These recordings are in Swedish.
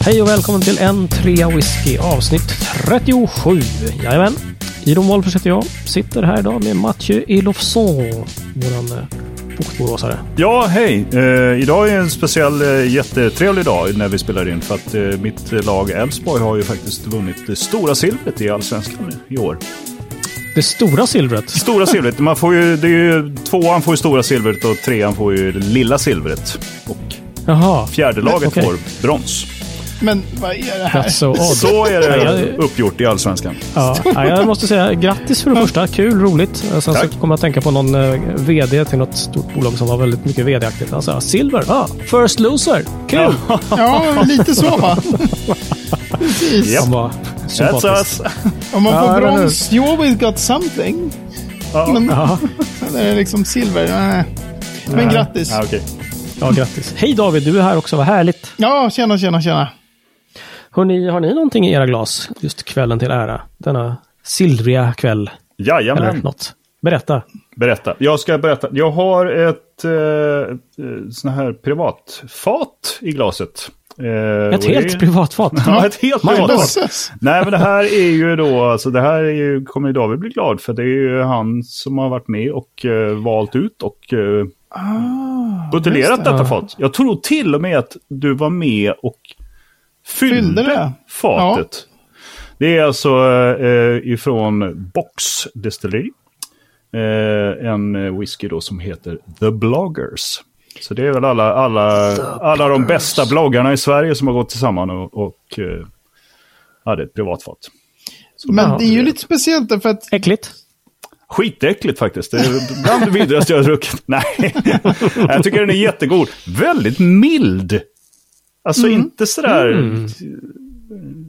Hej och välkommen till en trea whisky avsnitt 37. Jajamän. Iron Wolffers heter jag. Sitter här idag med Mathieu Elofsson. Våran eh, bokboråsare. Ja, hej! Eh, idag är en speciell eh, jättetrevlig dag när vi spelar in. För att eh, mitt lag Elfsborg har ju faktiskt vunnit det stora silvret i Allsvenskan i år. Det stora silvret. Stora silvret. Man får ju, det är ju, tvåan får ju stora silvret och trean får ju det lilla silvret. Och Jaha. fjärde laget Okej. får brons. Men vad är det här? That's so odd. Så är Ja, det uppgjort i Allsvenskan. Ja, ja, jag måste säga grattis för det första. Kul, roligt. Sen så Tack. kommer jag att tänka på någon eh, VD till något stort bolag som var väldigt mycket VD-aktigt. Sa silver, ah, first loser, kul! Ja, lite så va? Precis. Han var That's us. Om man Ja, får hur? brons, you always got something. Men Ja, sen är det liksom silver. nej. Men grattis. Ja, okej. ja, grattis. Hej David, du är här också. Vad härligt. Ja, tjena, tjena, tjena. Hörrni, har ni någonting i era glas just kvällen till ära? Denna silvriga kväll eller Jajamän. något. Berätta. Berätta. Jag ska berätta. Jag har ett eh, eh, sån här privatfat i glaset. Eh, Ett det helt är- privatfat. Ja, ett helt privatfat. Nej, men det här är ju då, alltså det här är ju, kommer ju David bli glad för det är ju han som har varit med och eh, valt ut och uh, Ah, buteljerat det. detta fat. Jag tror till och med att du var med och fyllde, Fyllde det? fatet. Det är alltså eh, ifrån Box Distillery. Eh, en whisky då som heter The Bloggers. Så det är väl alla, alla, alla de bästa bloggarna i Sverige som har gått tillsammans och, och eh, hade ett privatfat. Men det är ju lite speciellt därför att Äckligt. Skitäckligt faktiskt. Det är bland det vidrigaste jag har druckit. Nej, jag tycker den är jättegod. Väldigt mild. Alltså inte sådär,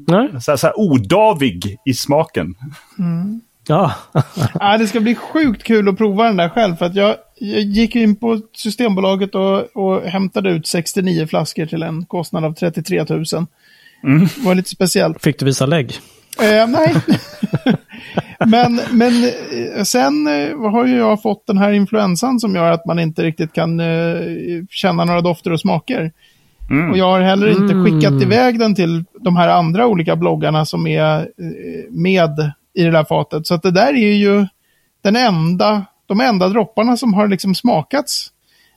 Nej? sådär, sådär odavig i smaken. Ja. ja, det ska bli sjukt kul att prova den där själv. För att jag, jag gick in på Systembolaget och, och hämtade ut 69 flaskor till en kostnad av 33 000. Det var lite speciellt. Fick du visa lägg? Eh, nej. men men eh, sen eh, har ju jag fått den här influensan som gör att man inte riktigt kan eh, känna några dofter och smaker. Och jag har heller inte skickat iväg den till de här andra olika bloggarna som är eh, med i det där fatet. Så att det där är ju den enda, de enda dropparna som har liksom smakats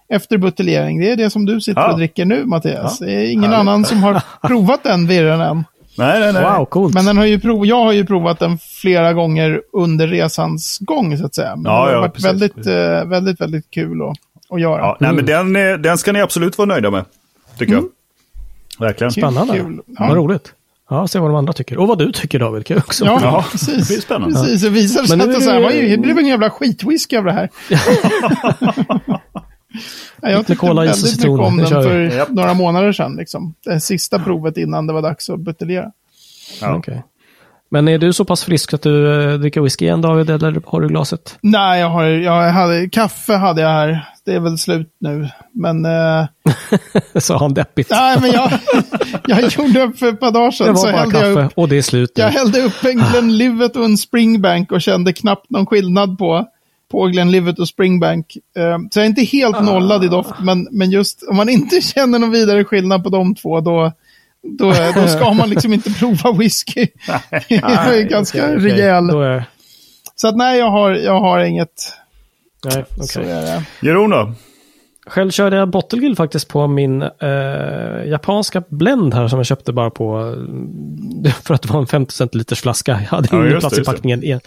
efter buteljering. Det är det som du sitter Ja. och dricker nu, Mattias. Ja. Det är ingen Härligt. annan som har provat den virren än. Nej, nej, nej. Wow, coolt. Men den har ju prov, jag har ju provat den flera gånger under resans gång så att säga. Men Ja, det har ja, varit precis, väldigt, precis. eh, väldigt, väldigt kul att, att göra. Ja, nej, men den, den ska ni absolut vara nöjda med. Tycker jag. Verkligen. Kul, Spännande. kul. Vad Ja. roligt. Ja, se vad de andra tycker. Och vad du tycker David. Kan också. Ja, Ja, precis. det blir spännande. Precis, det visade sig att det, så här, det- ju, blev en jävla skitwhisky av det här. ja, jag tyckte cola, väldigt mycket om den för Japp. några månader sedan. Liksom. Det sista provet innan det var dags att buteljera. Ja. Okej. Men är du så pass frisk att du eh, dricker whisky igen David, eller har du glaset? Nej, jag har, jag hade, kaffe hade jag här. Det är väl slut nu. Men, eh, Sa han deppigt. nej, men jag, jag gjorde upp för ett par dagar det sedan. Så var bara hällde jag, kaffe upp, och det är slut nu. jag hällde upp en Glenlivet och en Springbank och kände knappt någon skillnad på, på Glenlivet och Springbank. Eh, så jag är inte helt nollad i doft, men, men just om man inte känner någon vidare skillnad på de två, då, då, då ska man liksom inte prova whisky. jag är Nej, ganska okej, okej. rejäl. Då är... Så att nej, jag har, jag har inget. Nej, okej. det. Jeroen då? Själv körde jag Bottlegill faktiskt på min eh, japanska blend här som jag köpte bara på eh, för att det var en 50 centiliters flaska. Jag hade Ja, ingen just plats det, i det. packningen. Ja,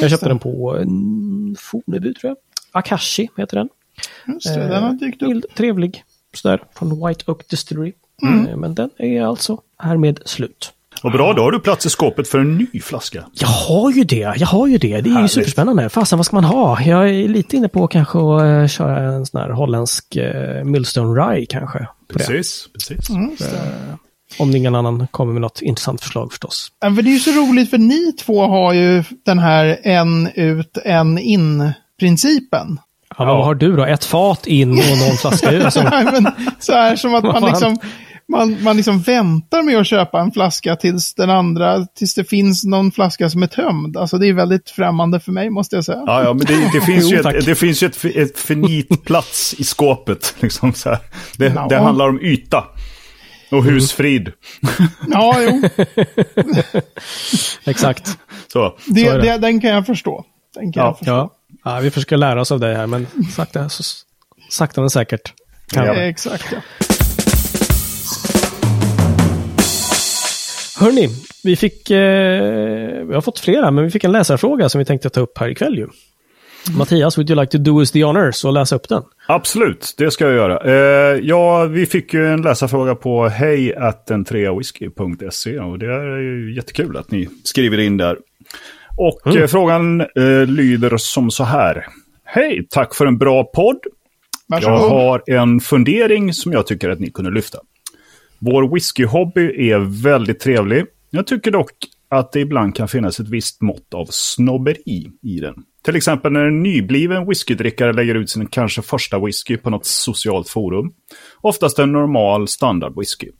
Jag köpte det. den på en Fornebu tror jag. Akashi heter den. Just det, den har dykt upp. Mild, trevlig. Sådär, från White Oak Distillery. Mm. Eh, Men den är alltså härmed slut. Och bra, då har du plats i skåpet för en ny flaska. Jag har ju det, jag har ju det. Det är ju Härligt. superspännande. Fasen, vad ska man ha? Jag är lite inne på kanske att eh, köra en sån här holländsk uh, Millstone Rye kanske. Precis, precis. Mm, det. Om ingen annan kommer med något intressant förslag förstås. Ja, för det är ju så roligt för ni två har ju den här en ut, en in-principen. Ja, men vad har du då? Ett fat in och någon flaska ut? Alltså, Nej, men så här som att man liksom, man, man liksom väntar med att köpa en flaska tills den andra, tills det finns någon flaska som är tömd. Alltså det är väldigt främmande för mig måste jag säga. Ja, ja, men det, det finns Jo, ju, ett, det finns ju ett, ett finit plats i skåpet. Liksom så här. Det, Ja. det handlar om yta. Och husfrid. Ja, jo. Exakt. Så. Det, Så det. det, den kan jag förstå. Den kan Ja, jag förstå. Ja. ja, vi försöker lära oss av det här, men sakta, så, sakta men säkert. Kan Ja. Exakt, ja. Hörni, vi fick, eh, vi har fått flera, men vi fick en läsarfråga som vi tänkte ta upp här ikväll ju. Mattias, would you like to do us the honors och läsa upp den? Absolut, det ska jag göra. Eh, ja, vi fick ju en läsarfråga på hej och det är ju jättekul att ni skriver in där. Och eh, frågan eh, lyder som så här. Hej, tack för en bra podd. Jag Varsågod. har en fundering som jag tycker att ni kunde lyfta. Vår whiskyhobby är väldigt trevlig. Jag tycker dock att det ibland kan finnas ett visst mått av snobberi i den. Till exempel när en nybliven whiskydrickare lägger ut sin kanske första whisky på något socialt forum. Oftast en normal standardwhisky.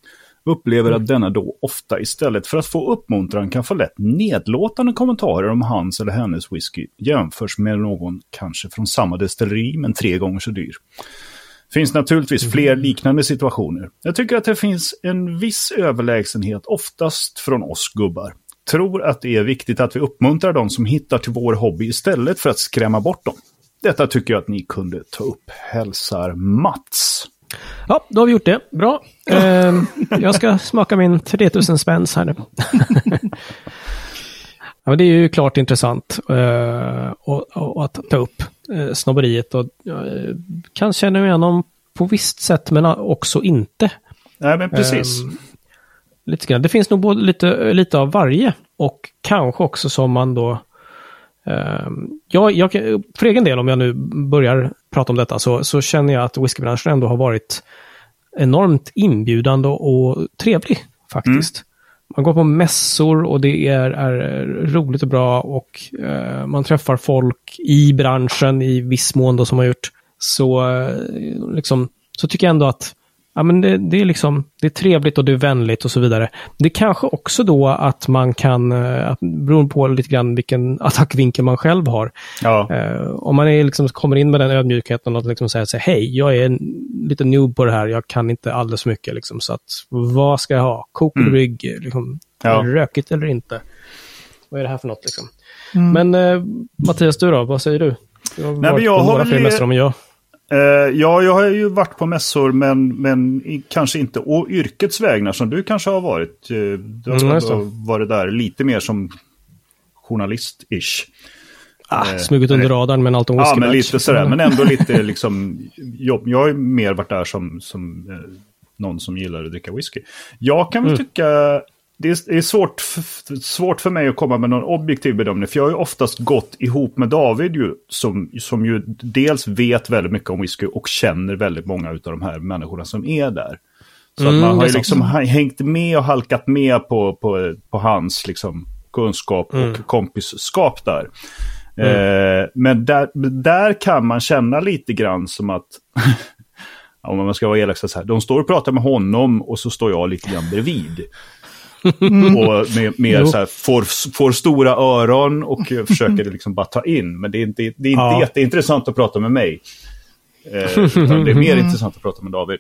Upplever att denna då ofta istället för att få uppmuntran kan få lätt nedlåtande kommentarer om hans eller hennes whisky jämförs med någon kanske från samma destilleri men tre gånger så dyr. Finns naturligtvis fler liknande situationer. Jag tycker att det finns en viss överlägsenhet, oftast från oss gubbar. Tror att det är viktigt att vi uppmuntrar de som hittar till vår hobby istället för att skrämma bort dem. Detta tycker jag att ni kunde ta upp. Hälsar Mats. Ja, då har vi gjort det. Bra. Eh, jag ska smaka min 3000 spänns här nu. ja, men det är ju klart intressant eh, och, och att ta upp eh, snobberiet. Och, eh, kan känna mig igenom på visst sätt, men också inte. Nej, men precis. Ehm, lite grann. Det finns nog både lite, lite av varje och kanske också som man då... ehm, jag, jag, för egen del, om jag nu börjar prata om detta, så, så känner jag att whiskybranschen ändå har varit enormt inbjudande och trevlig faktiskt. Man går på mässor och det är, är roligt och bra och eh, man träffar folk i branschen i viss mån då som har gjort. Så, eh, liksom, så tycker jag ändå att ja, men det, det, är liksom, det är trevligt och det är vänligt och så vidare. Det kanske också då att man kan, eh, att, beroende på lite grann vilken attackvinkel man själv har. Ja. Eh, om man är liksom, kommer in med den ödmjukheten och liksom säger så här, hej, jag är en, lite noob på det här, jag kan inte alldeles för mycket. Liksom, så att, vad ska jag ha? Kok eller brygg? Liksom, Ja. Rökigt eller inte? Vad är det här för något? Liksom? Mm. Men eh, Mattias, du då? Vad säger du? Du har men varit jag på har några väl- fler mässor än jag. Eh, ja, jag har ju varit på mässor, men, men kanske inte å yrkets vägnar som du kanske har varit. Eh, Du har Mm, varit där lite mer som journalist-ish. Ah, Eh, smugit under radarn med en Alton Ja, Whisky men lite sådär. Men ändå lite liksom jobb. Jag har ju mer varit där som, som eh, någon som gillar att dricka whisky. Jag kan väl Mm. tycka... Det är, det är svårt, svårt för mig att komma med någon objektiv bedömning. För jag har ju oftast gått ihop med David ju, som, som ju dels vet väldigt mycket om whisky och känner väldigt många av de här människorna som är där. Så Mm, man har ju liksom hängt med och halkat med på, på, på hans liksom, kunskap Mm. och kompisskap där. Eh, men där, där kan man känna lite grann som att, om man ska vara elak så här, de står och pratar med honom och så står jag lite grann bredvid. Och med, med så här, får, får stora öron och eh, försöker liksom bara ta in. Men det är inte, det är inte Ja. jätteintressant att prata med mig. Eh, utan det är mer intressant att prata med David.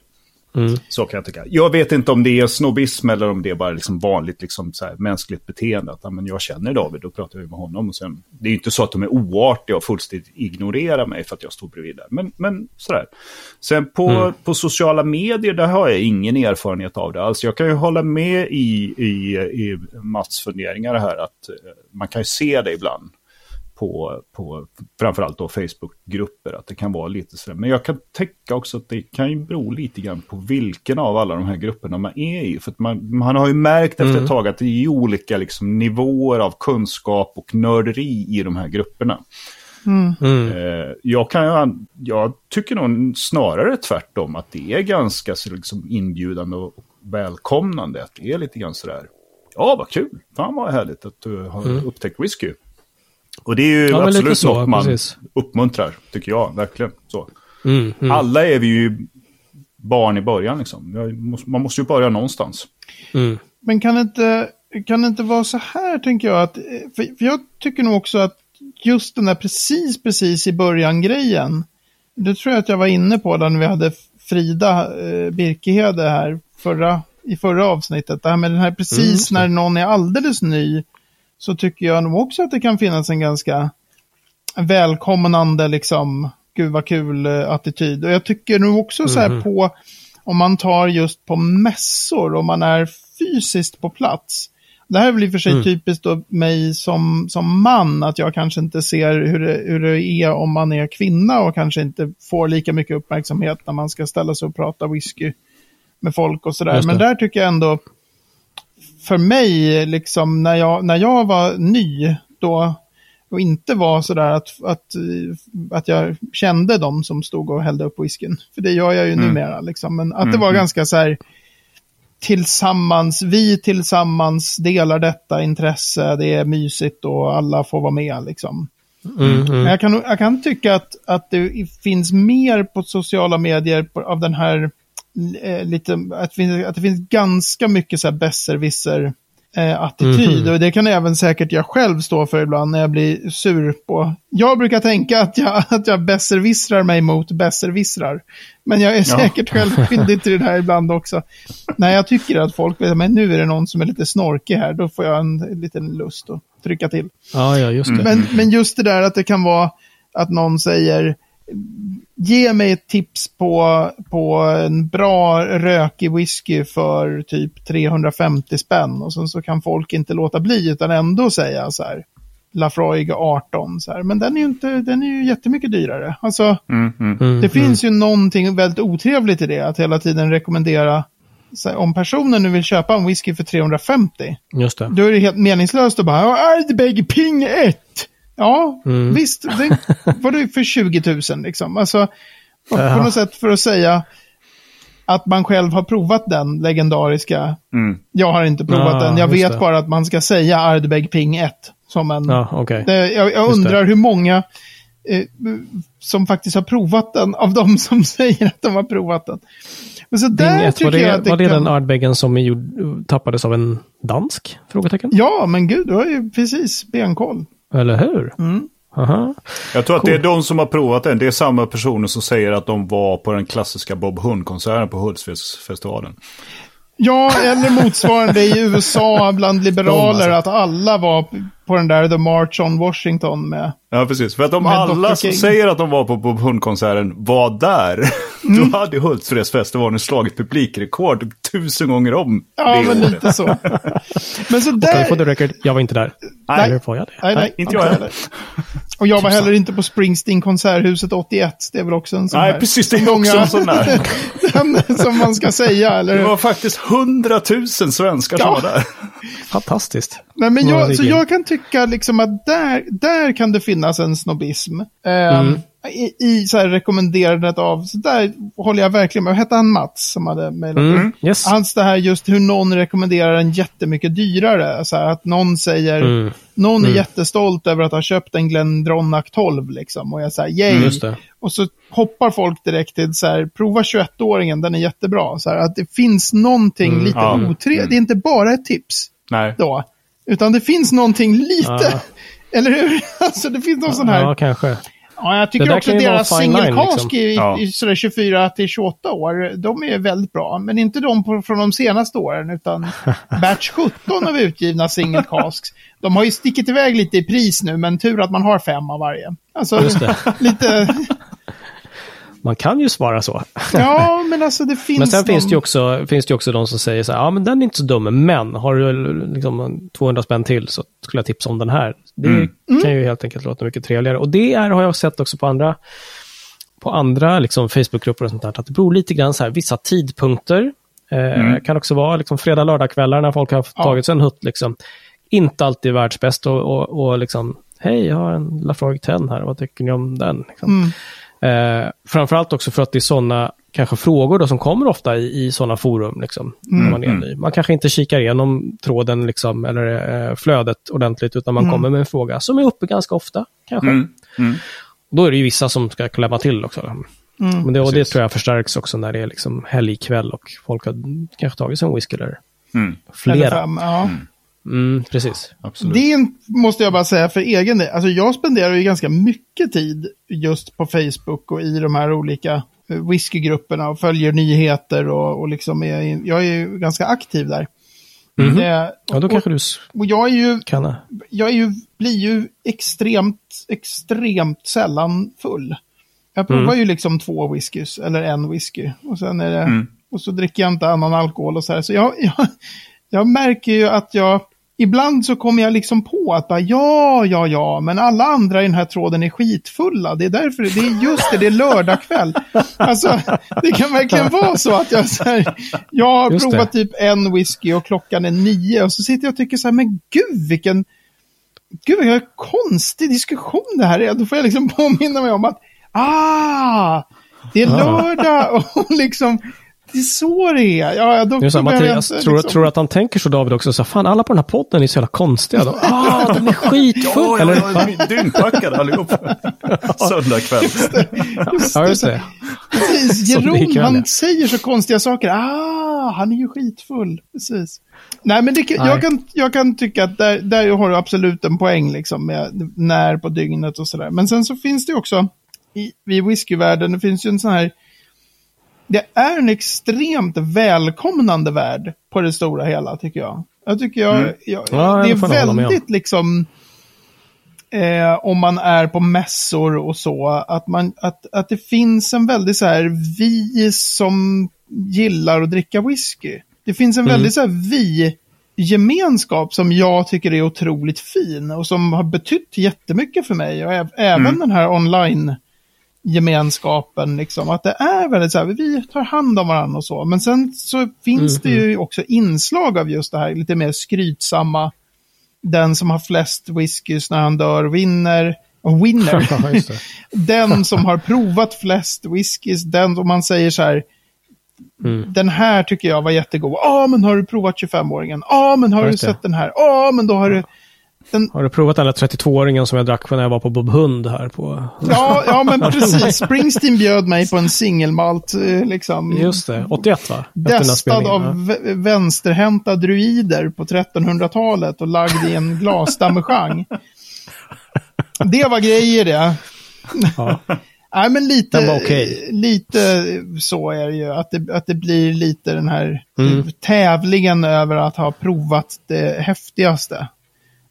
Mm. Så kan jag tycka. Jag vet inte om det är snobbism eller om det är bara liksom vanligt liksom så här, mänskligt beteende. Att, men jag känner David, då pratar vi med honom. Och sen, det är ju inte så att de är oartiga och fullständigt ignorerar mig för att jag står bredvid där. Men, men sådär. Sen på, på sociala medier, där har jag ingen erfarenhet av det alls. Jag kan ju hålla med i, i, i Mats funderingar här att eh, man kan ju se det ibland på, på framförallt då Facebookgrupper, att det kan vara lite sådär. Men jag kan tänka också att det kan ju bero lite grann på vilken av alla de här grupperna man är i. För att man, man har ju märkt efter ett tag att det är olika liksom, nivåer av kunskap och nörderi i de här grupperna. Mm. Eh, jag, kan jag tycker nog snarare tvärtom att det är ganska så liksom inbjudande och välkomnande. Att det är lite grann sådär, ja vad kul, fan vad härligt att du har upptäckt whisky. Och det är ju. Ja, absolut så, något man precis. uppmuntrar, tycker jag, verkligen. Så. Mm. Mm. Alla är vi ju barn i början liksom. Man måste ju börja någonstans. Mm. Men kan det inte, kan det inte vara så här, tänker jag, att, eh, för, för jag tycker nog också att just den där precis, precis i början-grejen, det tror jag att jag var inne på när vi hade Frida eh, Birkehede här förra i förra avsnittet. Det här med den här precis Mm, när någon är alldeles ny. Så tycker jag nog också att det kan finnas en ganska välkomnande liksom, gud vad kul eh. Och jag tycker nog också så här Mhm. på, om man tar just på mässor, om man är fysiskt på plats. Det här är väl i och för sig Mm. typiskt då mig som, som man, att jag kanske inte ser hur det, hur det är om man är kvinna och kanske inte får lika mycket uppmärksamhet när man ska ställa sig och prata whisky med folk och sådär. Men där tycker jag ändå, för mig, liksom när jag, när jag var ny, då, och inte var sådär att, att, att jag kände dem som stod och hällde upp whiskyn. För det gör jag ju Mm. numera, liksom. Men att det Mm, var mm. ganska så här, tillsammans, vi tillsammans delar detta intresse, det är mysigt och alla får vara med, liksom. Mm, Men mm. jag kan, jag kan tycka att, att det finns mer på sociala medier på, av den här, lite, att, det finns, att det finns ganska mycket så här besserwisser eh, attityd. Mhm. Och det kan även säkert jag själv stå för ibland när jag blir sur på. Jag brukar tänka att jag, att jag besserwissrar mig mot besserwissrar. Men jag är säkert själv skyldig till det här ibland också. När jag tycker att folk, men nu är det någon som är lite snorkig här, då får jag en, en liten lust att trycka till. Ja, ja, just det. Men, men just det där att det kan vara att någon säger ge mig ett tips på, på en bra rökig whisky för typ 350 spänn. Och sen så kan folk inte låta bli utan ändå säga så här Lafroig 18. Så här. Men den är ju inte, den är ju jättemycket dyrare. Alltså, Mm, mm. Mm, det finns ju någonting väldigt otrevligt i det. Att hela tiden rekommendera här, om personen nu vill köpa en whisky för 350 mm, just det. då är det helt meningslöst att bara, "Ja, Ardbeg Ping 1. Ja, Mm. visst, det var det för 20 000 liksom. Alltså, på, Ja. något sätt för att säga att man själv har provat den legendariska. Mm. Jag har inte provat Ja, den, jag vet det. bara att man ska säga Ardbeg Ping 1. Som en, Ja, okej. det, jag, jag undrar hur många eh, som faktiskt har provat den, av de som säger att de har provat den. Men så där Ding var jag det, att det var det kan... den Ardbeggen som gjord, tappades av en dansk? Frågetecken. Ja, men gud, du har ju precis benkoll. Eller hur? Mm. Aha. Jag tror att det är de som har provat den. Det är samma personer som säger att de var på den klassiska Bob Hund-konserten på Hultsfredsfestivalen. Ja, eller motsvarande i USA bland liberaler, De, att alla var på den där The March on Washington med. Ja, precis. För att om alla Dr. som King. säger att de var på Bob Hund-konserten var där, då hade Hultsfredsfestivalen slagit publikrekord tusen gånger om Ja, det men året. lite så. Men så där... the record? Jag var inte där. Nej. Eller får jag det? Nej, nej, inte jag heller. Och jag var heller inte på Springsteen konserthuset 81. Det är väl också en sån Nej, här. precis. Det är Många- också en sån där. Den som man ska säga, eller Det var faktiskt hundratusen svenskar som Ja. var där. Fantastiskt. Nej, men Ja, jag, så jag kan tycka liksom att där, där kan det finnas en snobbism. Eh, Mm. I, I så här rekommenderandet av, så där håller jag verkligen med. Hette han Mats som hade mejlat? Mm. Yes. Hans det här just hur någon rekommenderar en jättemycket dyrare. Så här, att någon säger, Mm. någon är Mm. jättestolt över att ha köpt en Glendronach 12 liksom. Och jag säger yay. Mm. Och så hoppar folk direkt till så här, prova 21-åringen, den är jättebra. Så här, att det finns någonting Mm, lite ja. otrevligt. Det är inte bara ett tips Nej. då. Utan det finns någonting lite, Ja. eller hur? Alltså det finns någon sån här. Ja, Ja, kanske. jag Det tycker också deras cask liksom. i, Ja. i sådär 24 till 28 år, de är väldigt bra. Men inte de på, från de senaste åren, utan batch 17 av utgivna single casks. De har ju stickit iväg lite i pris nu, men tur att man har fem av varje. Alltså, Just det. lite... Man kan ju svara så. Ja, men alltså det finns Men sen någon... finns det ju också, finns det ju också de som säger så här, ja men den är inte så dum, men har du liksom 200 spänn till så skulle jag tipsa om den här. Det Mm. kan ju helt enkelt låta mycket trevligare. Och det är, har jag sett också på andra, på andra liksom Facebookgrupper och sånt där, att det beror lite grann så här, vissa tidpunkter. Eh, Mm. Kan också vara liksom fredag, lördagkvällar när folk har Ja. tagit sig en hutt. Liksom. Inte alltid världsbäst och, och, och liksom, hej, jag har en Lafroig 10 här, vad tycker ni om den? Liksom. Mm. Eh, framförallt också för att det är sådana kanske frågor då som kommer ofta i, i sådana forum. Liksom, när man, är Mm. ny. man kanske inte kikar igenom tråden liksom, eller eh, flödet ordentligt, utan man Mm. kommer med en fråga som är uppe ganska ofta. kanske. Mm. Mm. Då är det ju vissa som ska klämma till också. Mm. Men det, och det tror jag förstärks också när det är liksom helgkväll och folk har kanske tagit sig en whisky eller Mm. Eller flera. fem, ja. Mm, precis. Absolut. Det måste jag bara säga för egen del. Alltså jag spenderar ju ganska mycket tid just på Facebook och i de här olika eh, whiskygrupperna och följer nyheter och, och liksom är, jag är ju ganska aktiv där. Mhm. Eh, Ja, då och, kanske du och jag är ju, kan... jag är ju, blir ju extremt, extremt sällan full. Jag provar Mm. ju liksom två whiskys, eller en whisky. Och sen är det, Mm. och så dricker jag inte annan alkohol och så här. Så jag, jag, jag märker ju att jag, ibland så kommer jag liksom på att bara, ja, ja, ja, men alla andra i den här tråden är skitfulla. Det är därför, det är just det, det är lördag kväll. Alltså, det kan verkligen vara så att jag så här, jag har Just provat det. typ en whisky och klockan är nio och så sitter jag och tycker så här, men gud vilken, gud vilken konstig diskussion det här är. Då får jag liksom påminna mig om att, ah, det är lördag och liksom, det är så det är. Ja, då, Det är så Mattias, inte, tror, liksom- tror att han tänker så David också? Så, fan, alla på den här podden är så jävla konstiga. Då. Ah, de är skitfulla! Eller? ja, dyngpackade allihop. Söndag kväll. Ja, just det. Precis, det Jeroen, han ja. säger så konstiga saker. Ah, han är ju skitfull. Precis. Nej, men det, Nej. Jag, kan, jag kan tycka att där, där har du absolut en poäng liksom med när på dygnet och sådär. Men sen så finns det också i, i whiskyvärlden, det finns ju en sån här det är en extremt välkomnande värld på det stora hela, tycker jag. Jag tycker jag, Mm. jag Ja, det det är väldigt liksom, eh, om man är på mässor och så, att, man, att, att det finns en väldigt så här, vi som gillar att dricka whisky. Det finns en Mm. väldigt så här, vi-gemenskap som jag tycker är otroligt fin och som har betytt jättemycket för mig. Och äv- även Mm. den här online gemenskapen, liksom, att det är väldigt så här, vi tar hand om varandra och så. Men sen så finns det ju också inslag av just det här lite mer skrytsamma, den som har flest whiskys när han dör vinner, och winner. Den som har provat flest whiskys, den som man säger så här, Mm. den här tycker jag var jättegod. Ja, men har du provat 25-åringen? Ja, men har du det. sett den här? Ja, men då har du... Den, Har du provat där 32-åringen som jag drack när jag var på Bob Hund här på... ja, ja, men precis. Springsteen bjöd mig på en singelmalt, eh, liksom. Just det, 81 va? Destad av vänsterhänta druider på 1300-talet och lagd i en glasdamejeanne. Det var grejer det. Ja. Nej, men lite, okej. lite så är det ju. Att det, att det blir lite den här Mm. tävlingen över att ha provat det häftigaste.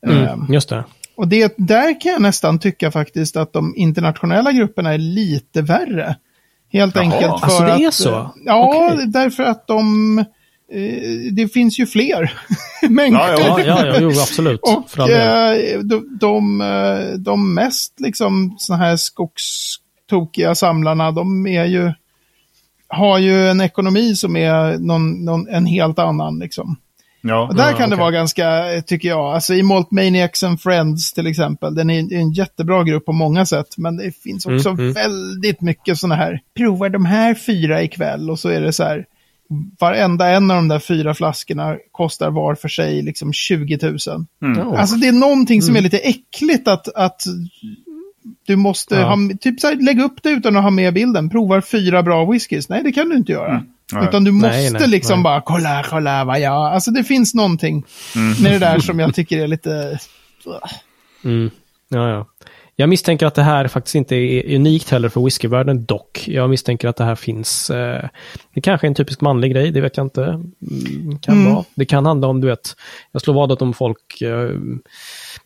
Mm, Ehm, just det. och det, där kan jag nästan tycka faktiskt att de internationella grupperna är lite värre. Helt Jaha. enkelt för Alltså, det är att... så? eh, Ja, Okej. därför att de... eh, Det finns ju fler människor. Ja, Ja, ja, ja jo, absolut. Och eh, de, de, eh, de mest liksom såna här skogstokiga samlarna, de är ju, har ju en ekonomi som är någon, någon, en helt annan. Liksom. Ja. Och där Ja, kan det okej. vara ganska, eh, tycker jag, alltså i Malt Maniacs and Friends till exempel, den är en jättebra grupp på många sätt, men det finns också Mm, mm. väldigt mycket sådana här, provar de här fyra ikväll och så är det så här, varenda en av de där fyra flaskorna kostar var för sig liksom 20 000. Mm. Ja. Alltså det är någonting som är lite äckligt att, att du måste Ja. ha, typ så här, lägga upp det utan att ha med bilden. Provar fyra bra whiskys. Nej, det kan du inte göra. Nej. Utan du måste Nej, nej, liksom nej. bara, kolla, kolla vad jag... Alltså det finns någonting med det där som jag tycker är lite... Mm. Ja, ja. Jag misstänker att det här faktiskt inte är unikt heller för whiskyvärlden dock. Jag misstänker att det här finns. Eh, det kanske är en typisk manlig grej, det vet jag inte. Mm, kan Mm. vara. Det kan handla om, du vet, jag slår vad om folk eh,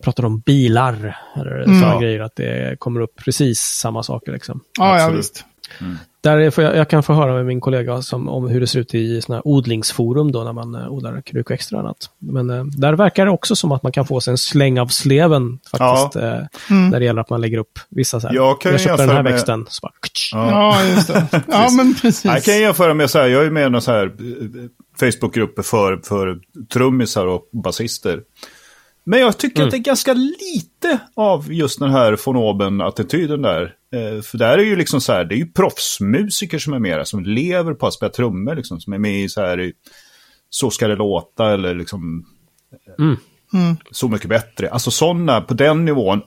pratar om bilar eller Mm. sådana Ja. grejer, att det kommer upp precis samma saker. Liksom. Ja, ja Absolut. Där är, får jag, jag kan få höra med min kollega som, om hur det ser ut i såna här odlingsforum då när man eh, odlar kruk och annat. Men eh, där verkar det också som att man kan få sig en släng av sleven faktiskt. Eh, Mm. När det gäller att man lägger upp vissa så här. Jag kan jag köpte den här med- växten. Så bara. Ja. Ja, just det. Ja, men precis. Jag kan jämföra med så här, jag är med i några så här eh, Facebookgrupper för, för trummisar och basister. Men jag tycker att det är ganska lite av just den här von oben-attityden där. Eh, för där är ju liksom så här, det är ju proffsmusiker som är med där, som lever på att spela trummor, liksom, som är med i så här, i Så ska det låta eller liksom Mm. Mm. Så mycket bättre. Alltså sådana på den nivån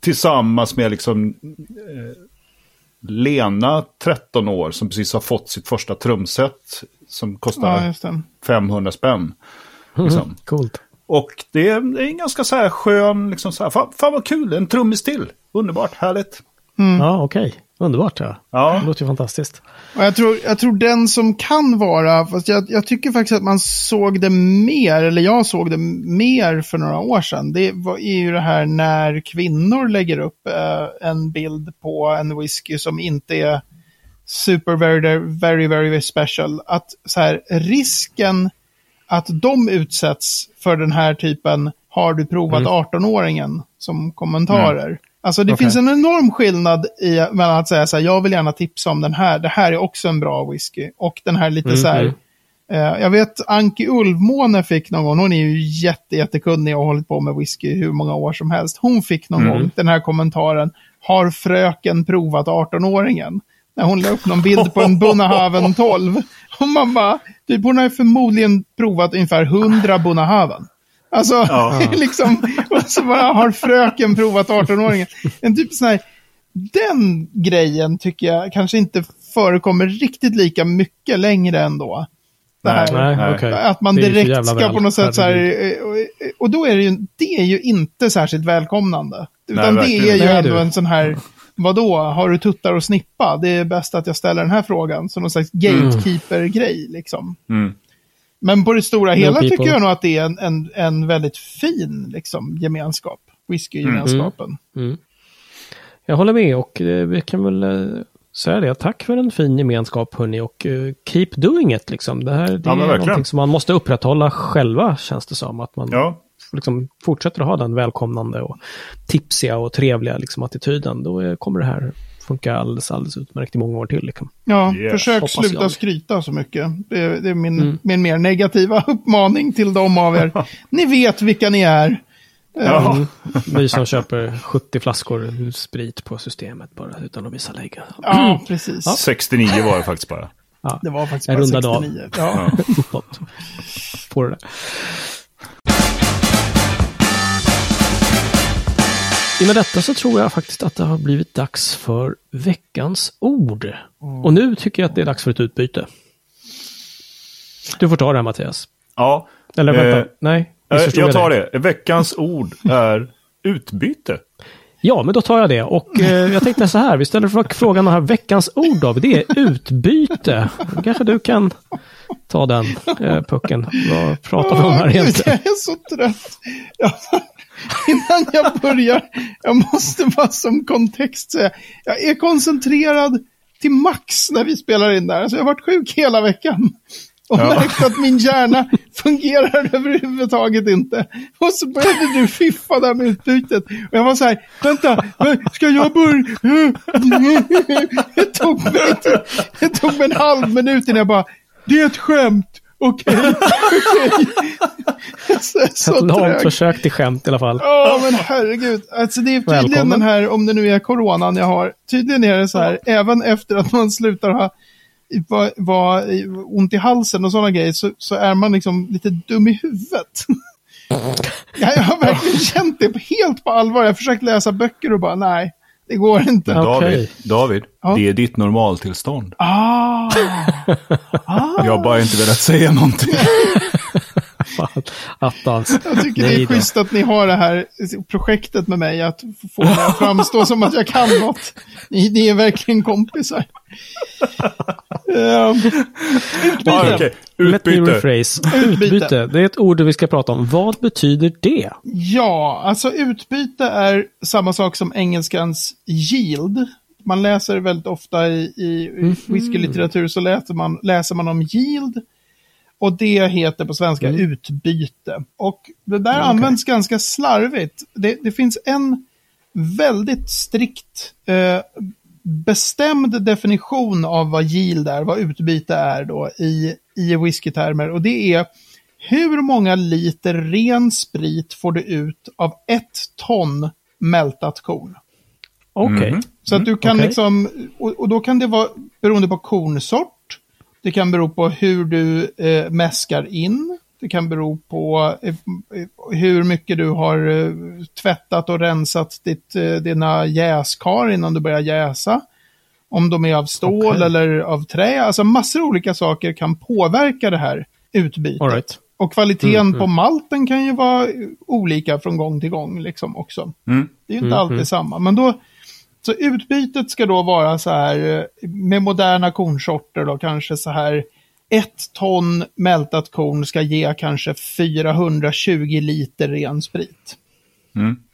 tillsammans med liksom eh, Lena, 13 år, som precis har fått sitt första trumset som kostar Ja, just det. 500 spänn. Liksom. Coolt. Och det är, en ganska så här skön, liksom så här, fan, fan vad kul, en trummis till. Underbart, härligt. Mm. Ja, okej. Underbart ja. Ja. Det låter ju fantastiskt. Och jag, tror, jag tror den som kan vara, fast jag, jag tycker faktiskt att man såg det mer, eller jag såg det mer för några år sedan. Det var, är ju det här när kvinnor lägger upp eh, en bild på en whisky som inte är super very, very, very special. Att så här, risken att de utsätts för den här typen har du provat 18-åringen som kommentarer. Alltså det Okej. finns en enorm skillnad i, mellan att säga så här, jag vill gärna tipsa om den här, det här är också en bra whisky. Och den här lite så här, mm. eh, jag vet Anki Ulvmåne fick någon gång, hon är ju jätte, jättekunnig och har hållit på med whisky hur många år som helst. Hon fick någon gång den här kommentaren, har fröken provat 18-åringen? När hon la upp någon bild på en Bunnahaven 12. Och man bara, typ, hon har förmodligen provat ungefär 100 Bunnahaven. Alltså, Ja. liksom, och så bara har fröken provat 18-åringen. En typ sån här, den grejen tycker jag kanske inte förekommer riktigt lika mycket längre ändå. Det här, Nej, Nej. Att man Det direkt ska på något sätt så här, Herregud. eh, och, och då är det ju, det är ju inte särskilt välkomnande. Utan det verkligen är ju. Nej, ändå du. en sån här, vadå, har du tuttar och snippa? Det är bäst att jag ställer den här frågan. Som någon slags gatekeeper-grej liksom. Mm. Men på det stora No hela people. tycker jag nog att det är en, en, en väldigt fin liksom, gemenskap. Whisky-gemenskapen. Mm. Jag håller med och eh, vi kan väl eh, säga det. Tack för en fin gemenskap hörni och eh, keep doing it liksom. Det här det Ja, är verkligen. någonting som man måste upprätthålla själva känns det som. Att man Ja. Liksom fortsätter att ha den välkomnande och tipsiga och trevliga liksom, attityden. Då eh, kommer det här funka alldeles, alldeles utmärkt i många år till. Liksom. Ja, Yes, försök hoppas sluta jag. skryta så mycket. Det, är- det är min, Mm. min mer negativa uppmaning till de av er. ni vet vilka ni är. Ja. Mm. Vi som köper 70 flaskor sprit på systemet bara utan att visa lägga. Ja, precis. 69 var det faktiskt bara. Ja, Det var faktiskt Jag bara rundade av. 69. Ja. uppåt. Får du det. I med detta så tror jag faktiskt att det har blivit dags för veckans ord. Och nu tycker jag att det är dags för ett utbyte. Du får ta det här Mattias. Ja. Eller vänta, Eh, nej. Eh, missförstod Jag tar dig? det. Veckans ord är utbyte. Ja, men då tar jag det. Och eh, jag tänkte så här, vi ställer för- frågan den här veckans ord då. Det är utbyte. Kanske du kan ta den eh, pucken. Vad pratar vi om här egentligen? Jag är så trött. Innan jag börjar, jag måste bara som kontext säga, jag är koncentrerad till max när vi spelar in där. Så jag har varit sjuk hela veckan. Och Ja. märkt att min hjärna fungerar överhuvudtaget inte. Och så började du fiffa där med utbytet. Och jag var så här, vänta, ska jag börja? Det tog mig, det tog mig en halv minut innan jag bara, det är ett skämt. Okej, okej. Så, så Ett långt trög. försök till skämt i alla fall. Ja, men herregud. Alltså det är tydligen Välkommen. den här, om det nu är coronan jag har, tydligen är det så här, även efter att man slutar ha va, va, ont i halsen och sådana grejer, så, så är man liksom lite dum i huvudet. jag, har verkligen känt det på, helt på allvar. Jag har försökt läsa böcker och bara, nej, det går inte. David. David Ja. det är ditt normaltillstånd. Ah, Jag har bara inte velat säga någonting. Fan, attans. jag tycker det Nej är då. schysst att ni har det här projektet med mig, att få mig att framstå som att jag kan något. Ni, ni är verkligen kompisar. Ja, okej. Let me Utbyte. rephrase. Utbyte. Utbyte. Det är ett ord vi ska prata om. Vad betyder det? Ja, alltså utbyte är samma sak som engelskans yield. Man läser väldigt ofta i, i whiskylitteratur så läser man, läser man om yield. Och det heter på svenska utbyte. Och det där används ganska slarvigt. Det, det finns en väldigt strikt eh, bestämd definition av vad yield är, vad utbyte är då i, i whiskytermer. Och det är hur många liter ren sprit får du ut av ett ton mältat korn? Okej. Mhm. Så att du kan okej. liksom, och, och då kan det vara beroende på kornsort. Det kan bero på hur du eh, mäskar in. Det kan bero på eh, hur mycket du har eh, tvättat och rensat ditt, eh, dina jäskar innan du börjar jäsa. Om de är av stål Okej. eller av trä. Alltså massor av olika saker kan påverka det här utbytet. All right. Och kvaliteten Mm, på malten kan ju vara olika från gång till gång liksom också. Mm. Det är ju inte Mm, alltid mm. samma. Men då, Så utbytet ska då vara så här eh, med moderna kornsorter då kanske så här ett ton mältat korn ska ge kanske 420 liter ren sprit.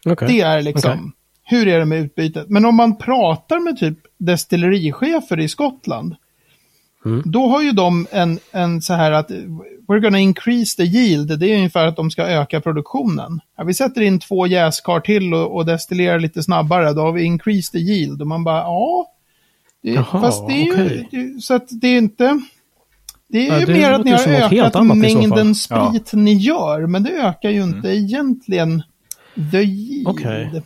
Okay. Det är liksom, Okay. hur är det med utbytet? Men om man pratar med typ destillerichefer i Skottland, Mm. då har ju de en, en så här att we're gonna increase the yield. Det är ungefär att de ska öka produktionen. Ja, vi sätter in två jäskar till och, och destillerar lite snabbare, då har vi increased the yield. Och man bara, ja. Det, Jaha, fast det är ju, okej. det, så att det är inte... Det är Ja, ju det mer att ni har ökat mängden Ja. sprit ni gör, men det ökar ju inte egentligen the yield. Okej.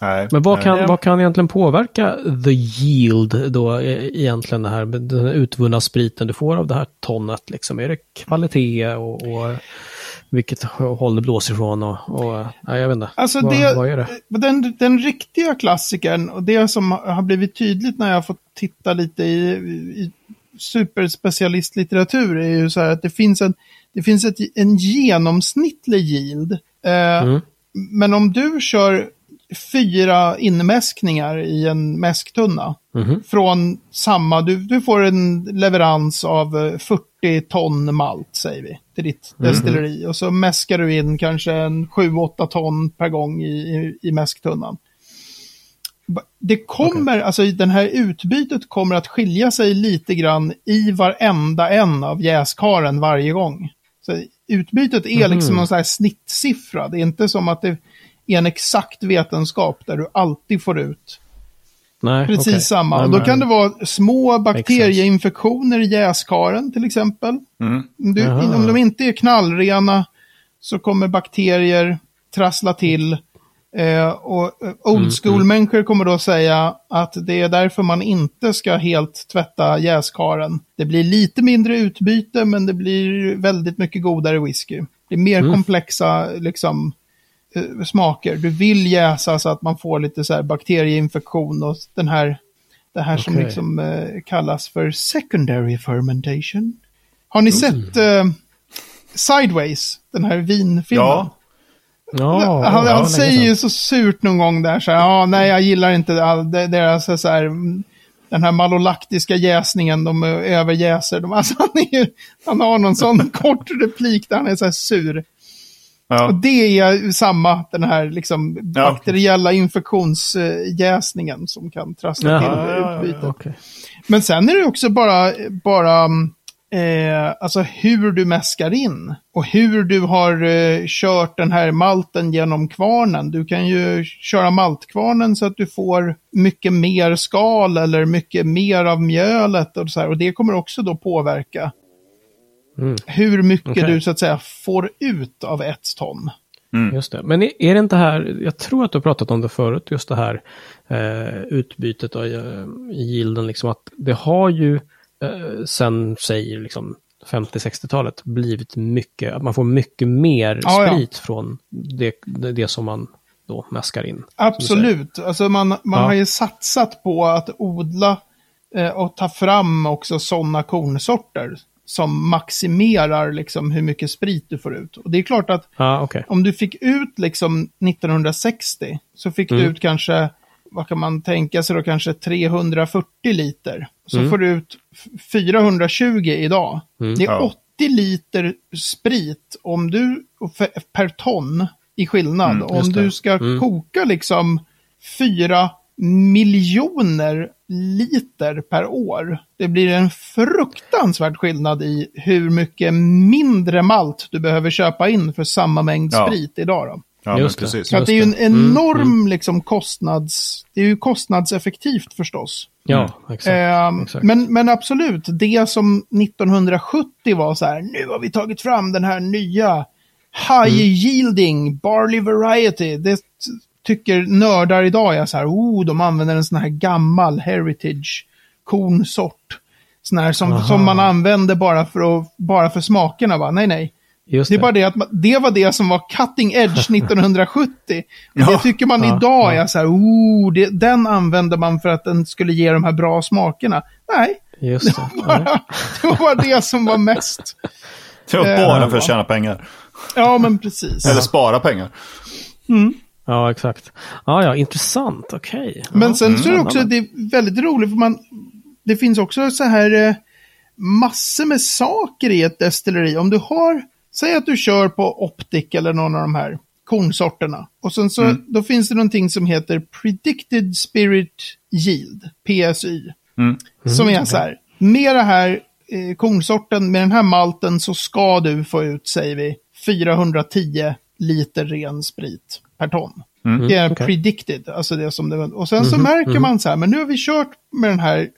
Nej, Men vad nej. kan, vad kan egentligen påverka the yield då e- egentligen det här, den här utvunna spriten du får av det här tonnet liksom? Är det kvalitet och, och vilket håll det blåser ifrån och, och nej, jag vet inte. Alltså vad, det, vad är det? Den, den riktiga klassikern och det som har blivit tydligt när jag har fått titta lite i, i superspecialistlitteratur är ju så här att det finns en, det finns ett, en genomsnittlig yield. Eh, Mm. Men om du kör fyra inmäskningar i en mäsktunna Mhm. från samma, du, du får en leverans av eh, 40 ton malt säger vi till ditt destilleri och så mäskar du in kanske en 7-8 ton per gång i, i, i mäsktunnan. Det kommer, alltså den här utbytet kommer att skilja sig lite grann i varenda en av jäskaren varje gång. Så utbytet är liksom någon sån här snittsiffra. Det är inte som att det en exakt vetenskap där du alltid får ut Nej, precis okej. samma. Nej, då kan det vara små bakterieinfektioner i jäskaren till exempel. Mm. Om, du, om de inte är knallrena så kommer bakterier trassla till. Eh, och eh, old Mm, school-människor kommer då säga att det är därför man inte ska helt tvätta jäskaren. Det blir lite mindre utbyte men det blir väldigt mycket godare whisky. Det är mer Mm. komplexa liksom, smaker. Du vill jäsa så att man får lite så här bakterieinfektion och den här, det här som Okej. liksom eh, kallas för secondary fermentation. Har ni Mm. sett eh, Sideways, den här vinfilmen? Ja. Ja, han ja, han säger ju så surt någon gång där så här, ja, nej jag gillar inte all, det- deras så här, mm, den här malolaktiska jäsningen, de eh, överjäser. De, alltså han, är, han har någon sån kort replik där han är så här sur. Och Ja. det är samma, den här liksom Ja. bakteriella infektionsjäsningen som kan trassla Jaha, till ja, ja, ja, utbytet. Okej. Men sen är det också bara, bara eh, alltså hur du mäskar in. Och hur du har eh, kört den här malten genom kvarnen. Du kan ju köra maltkvarnen så att du får mycket mer skal eller mycket mer av mjölet. Och, så här, och det kommer också då påverka Mm. hur mycket Okej. du så att säga får ut av ett ton. Just det. Men är är det inte här, jag tror att du har pratat om det förut, just det här eh, utbytet och, eh, i gilden, liksom att det har ju eh, sen, säg liksom 50-60-talet, blivit mycket, att man får mycket mer Ja, ja. sprit från det, det, det som man då mäskar in. Absolut. Alltså man, man Ja. har ju satsat på att odla eh, och ta fram också sådana kornsorter som maximerar liksom hur mycket sprit du får ut. Och det är klart att Ja, okej. om du fick ut liksom 1960 så fick Mm. du ut kanske, vad kan man tänka sig då, kanske 340 liter. Så Mm. får du ut f- 420 idag. Mm. Det är Ja. 80 liter sprit om du, per ton i skillnad. Mm, om du ska Mm. koka liksom 4 miljoner liter per år. Det blir en fruktansvärd skillnad i hur mycket mindre malt du behöver köpa in för samma mängd Ja. sprit idag. Då. Ja, Just det. precis. Så att Just det är ju en. Mm, enorm liksom, kostnads... Det är ju kostnadseffektivt förstås. Ja, exakt. Ehm, exakt. men, men absolut, det som 1970 var så här, nu har vi tagit fram den här nya high Mm. yielding barley variety. Det tycker nördar idag är så här, oh, de använder en sån här gammal heritage kornsort. Sån här som, Aha. som man använder bara för, att, bara för smakerna. Va? Nej, nej. Just Det är bara det att man, det var det som var cutting edge 1970. Och Ja. Det tycker man Ja, idag ja. är så här, oh, det, den använder man för att den skulle ge de här bra smakerna. Nej, Just det. Ja. bara, det var bara det som var mest. Det var Eh, bara för att tjäna pengar. Ja, men precis. Eller spara pengar. Ja, exakt. Ja, ja, intressant. Okej. Okay. Men sen så är det också det är väldigt roligt för man, det finns också så här eh, massor med saker i ett destilleri. Om du har, säg att du kör på Optic eller någon av de här kornsorterna. Och sen så, mm. då finns det någonting som heter Predicted Spirit Yield, PSY. Mm. Som är så här, med det här eh, kornsorten, med den här malten så ska du få ut, säger vi, 410 liter ren sprit per ton. Mm. Det är okay. predicted, alltså det som det Och sen så mm -hmm. märker man så här, men nu har vi kört med den här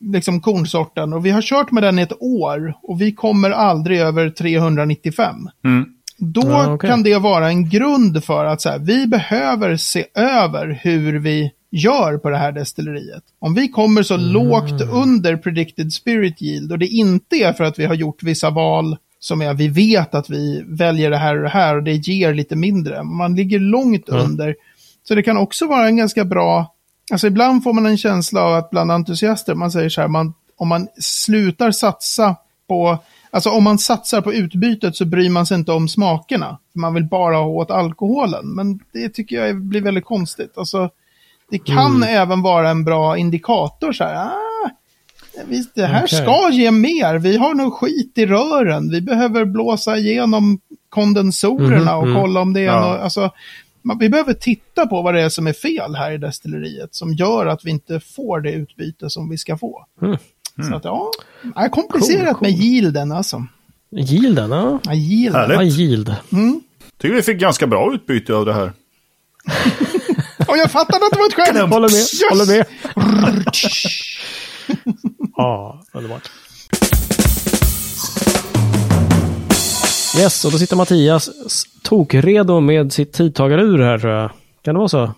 liksom kornsorten och vi har kört med den i ett år och vi kommer aldrig över 395. Mm. Då ja, okay. kan det vara en grund för att så här, vi behöver se över hur vi gör på det här destilleriet. Om vi kommer så mm. lågt under predicted spirit yield och det inte är för att vi har gjort vissa val som är vi vet att vi väljer det här och det här och det ger lite mindre. Man ligger långt mm. under. Så det kan också vara en ganska bra, alltså ibland får man en känsla av att bland entusiaster, man säger så här, man, om man slutar satsa på, alltså om man satsar på utbytet så bryr man sig inte om smakerna. Man vill bara ha åt alkoholen. Men det tycker jag blir väldigt konstigt. Alltså, det kan mm. även vara en bra indikator så här, ah, det här okay. ska ge mer. Vi har nog skit i rören. Vi behöver blåsa igenom kondensorerna mm, och mm. kolla om det är ja. något. Alltså, vi behöver titta på vad det är som är fel här i destilleriet som gör att vi inte får det utbyte som vi ska få. Mm. Så att ja, det är komplicerat cool, cool. med yielden alltså. Yielden, ja. Ja, yield. Ja, yield. Mm. Tycker vi fick ganska bra utbyte av det här. och jag fattade att det var ett skämt. Håller med, yes! håller med. Ja, underbart. Yes, och då sitter Mattias tokredo med sitt tidtagarur här tror jag. Kan det vara så?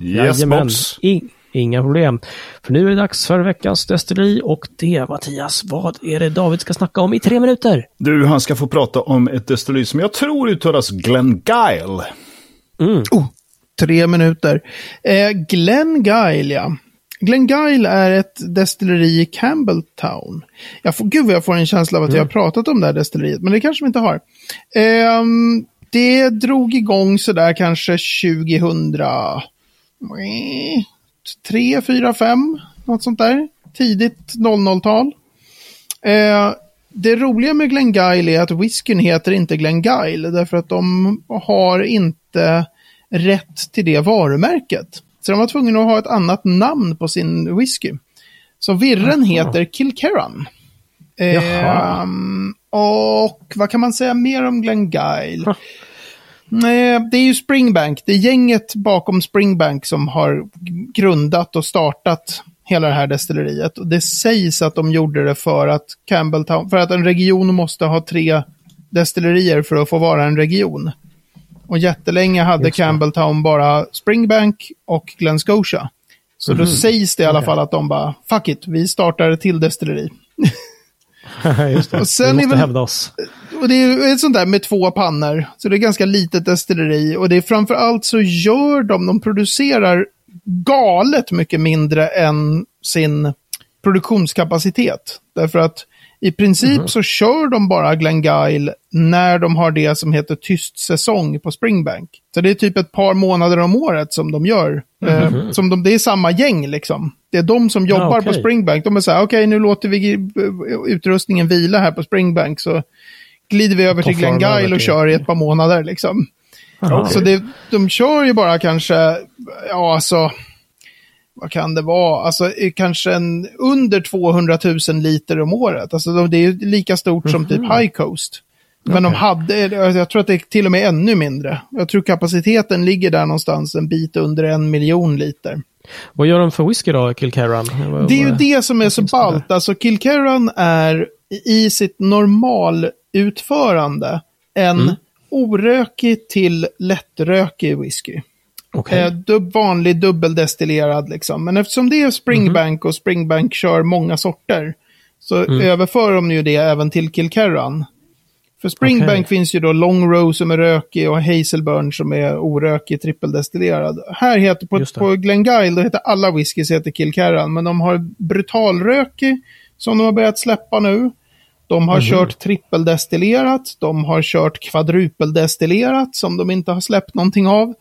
Yes, box. I, inga problem. För nu är det dags för veckans destilleri och det, Mattias, vad är det David ska snacka om i tre minuter? Du, han ska få prata om ett destilleri som jag tror uttalas Glengyle. Mm. Oh, tre minuter. Eh, Glengyle, ja. Glengyle är ett destilleri i Campbelltown. Jag får, gud vad jag får en känsla av att mm. jag har pratat om det här destilleriet, men det kanske vi inte har. Eh, det drog igång sådär kanske 2003, 4, 5, något sånt där. Tidigt 00-tal. Eh, det roliga med Glengyle är att whiskyn heter inte Glengyle därför att de har inte rätt till det varumärket. Så de var tvungna att ha ett annat namn på sin whisky. Så virren heter Kilkerran. Eh, och vad kan man säga mer om Glengyle? Eh, det är ju Springbank, det är gänget bakom Springbank som har grundat och startat hela det här destilleriet. Och det sägs att de gjorde det för att Campbelltown, för att en region måste ha tre destillerier för att få vara en region. Och jättelänge hade Campbelltown bara Springbank och Glen Scotia. Så mm. då sägs det i alla okay. fall att de bara, fuck it, vi startar ett till destilleri. Just det, och sen vi måste väl, hävda oss. Och det är ett sånt där med två pannor. Så det är ganska litet destilleri. Och det är framför allt så gör de, de producerar galet mycket mindre än sin produktionskapacitet. Därför att i princip mm så kör de bara Glengyle när de har det som heter tyst säsong på Springbank. Så det är typ ett par månader om året som de gör. Mm eh, som de, det är samma gäng liksom. Det är de som jobbar ah, okay. på Springbank. De är så här, okej okay, nu låter vi utrustningen vila här på Springbank. Så glider vi över till Glengyle och kör i ett par månader liksom. Aha, så det, de kör ju bara kanske, ja alltså vad kan det vara, alltså kanske en, under 200 000 liter om året. Alltså det är lika stort mm -hmm. som typ mhm. High Coast. Men okay. de hade, jag tror att det är till och med ännu mindre. Jag tror kapaciteten ligger där någonstans en bit under en miljon liter. Vad gör de för whisky då, Kilkerran? Det är ju det som är så ballt. Alltså Kilkerran är i sitt normalutförande en mm. orökig till lättrökig whisky. Okay. Eh, dub, vanlig dubbeldestillerad liksom. Men eftersom det är Springbank mm och Springbank kör många sorter så mm. överför de ju det även till Kilkerran. För Springbank okay. finns ju då Long Row som är rökig och Hazelburn som är orökig trippeldestillerad. Här heter på, på Glengyle, heter alla whiskys heter Kilkerran, men de har brutalrökig som de har börjat släppa nu. De har mm kört trippeldestillerat, de har kört kvadrupeldestillerat som de inte har släppt någonting av.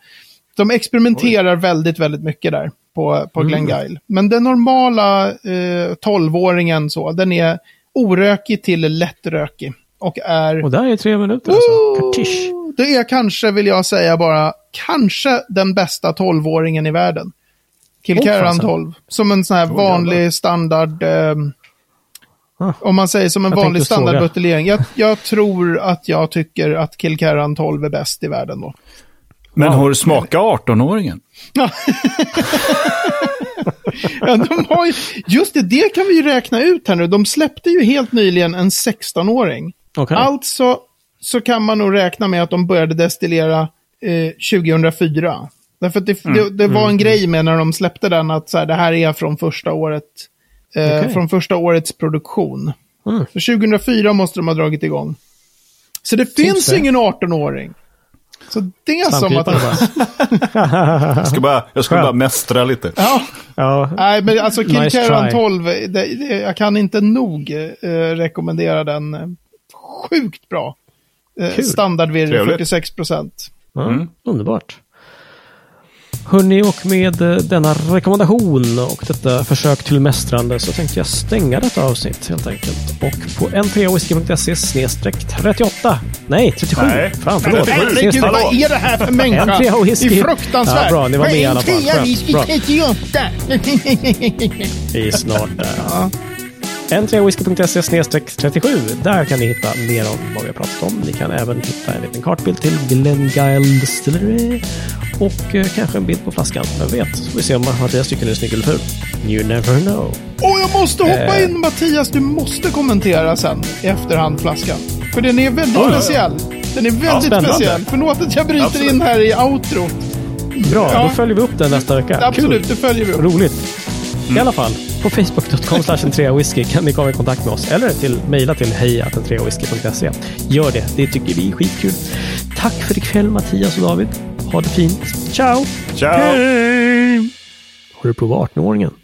De experimenterar väldigt, väldigt mycket där på, på Glen Guile. Men den normala eh, 12-åringen så, den är orökig till lättrökig. Och är... Och där är tre minuter alltså. Kartisch. Det är kanske, vill jag säga bara, kanske den bästa 12-åringen i världen. Kilcaran fasen. 12. Som en sån här vanlig standard... Eh, Ah. om man säger som en Jag vanlig standardbuteljering. Jag, jag tror att jag tycker att Kilcaran 12 är bäst i världen då. Men har du smakat 18-åringen? Ja, de har ju, just det, det kan vi ju räkna ut här nu. De släppte ju helt nyligen en 16-åring. Okej. Alltså så kan man nog räkna med att de började destillera eh, 2004. Därför att det, det, det var en grej med när de släppte den att så här, det här är från första året. Eh, Okej. Från första årets produktion. Mm. Så 2004 måste de ha dragit igång. Så det finns det. ingen 18-åring. Så det är som att... Bara. Jag ska bara, jag ska bara mästra lite. Ja, Ja, nej men alltså Nice Kilcaran try. 12, det, det, jag kan inte nog eh, rekommendera den. eh, Sjukt bra. Eh. Standardvirre Trevligt. 46 procent. ja underbart. Hörni, och med eh, denna rekommendation och detta försök till mästrande så tänkte jag stänga detta avsnitt helt enkelt. Och på n3whisky.se snedstreck 38. Nej, 37. Nej. Fan, förlåt. Herregud, vad är det här för människa? En trea whisky. Det är fruktansvärt. Ja, bra, ni var med i alla fall. En trea Skönt. whisky Bra. 38. Vi är snart där. n3whisky.se snedstreck 37. Där kan ni hitta mer om vad vi har pratat om. Ni kan även hitta en liten kartbild till Glengyle Distillery och eh, kanske en bild på flaskan. Vem vet? Så får vi se om Mattias tycker den är snygg eller ful. You never know. Och jag måste hoppa Eh. in Mattias, du måste kommentera sen i efterhand flaskan. För den är väldigt oj. speciell. Den är väldigt spännande. speciell. Förlåt att jag bryter Absolut. in här i outro. Bra, Ja. då följer vi upp den nästa vecka. Absolut, det följer vi upp. Roligt. I alla fall, på facebook.com whisky kan ni komma i kontakt med oss. Eller till mejla till hejatentreawhisky.se. Gör det, det tycker vi är skitkul. Tack för ikväll Mattias och David. Ha det fint. Ciao! Ciao! Hej! Har du provat 18-åringen?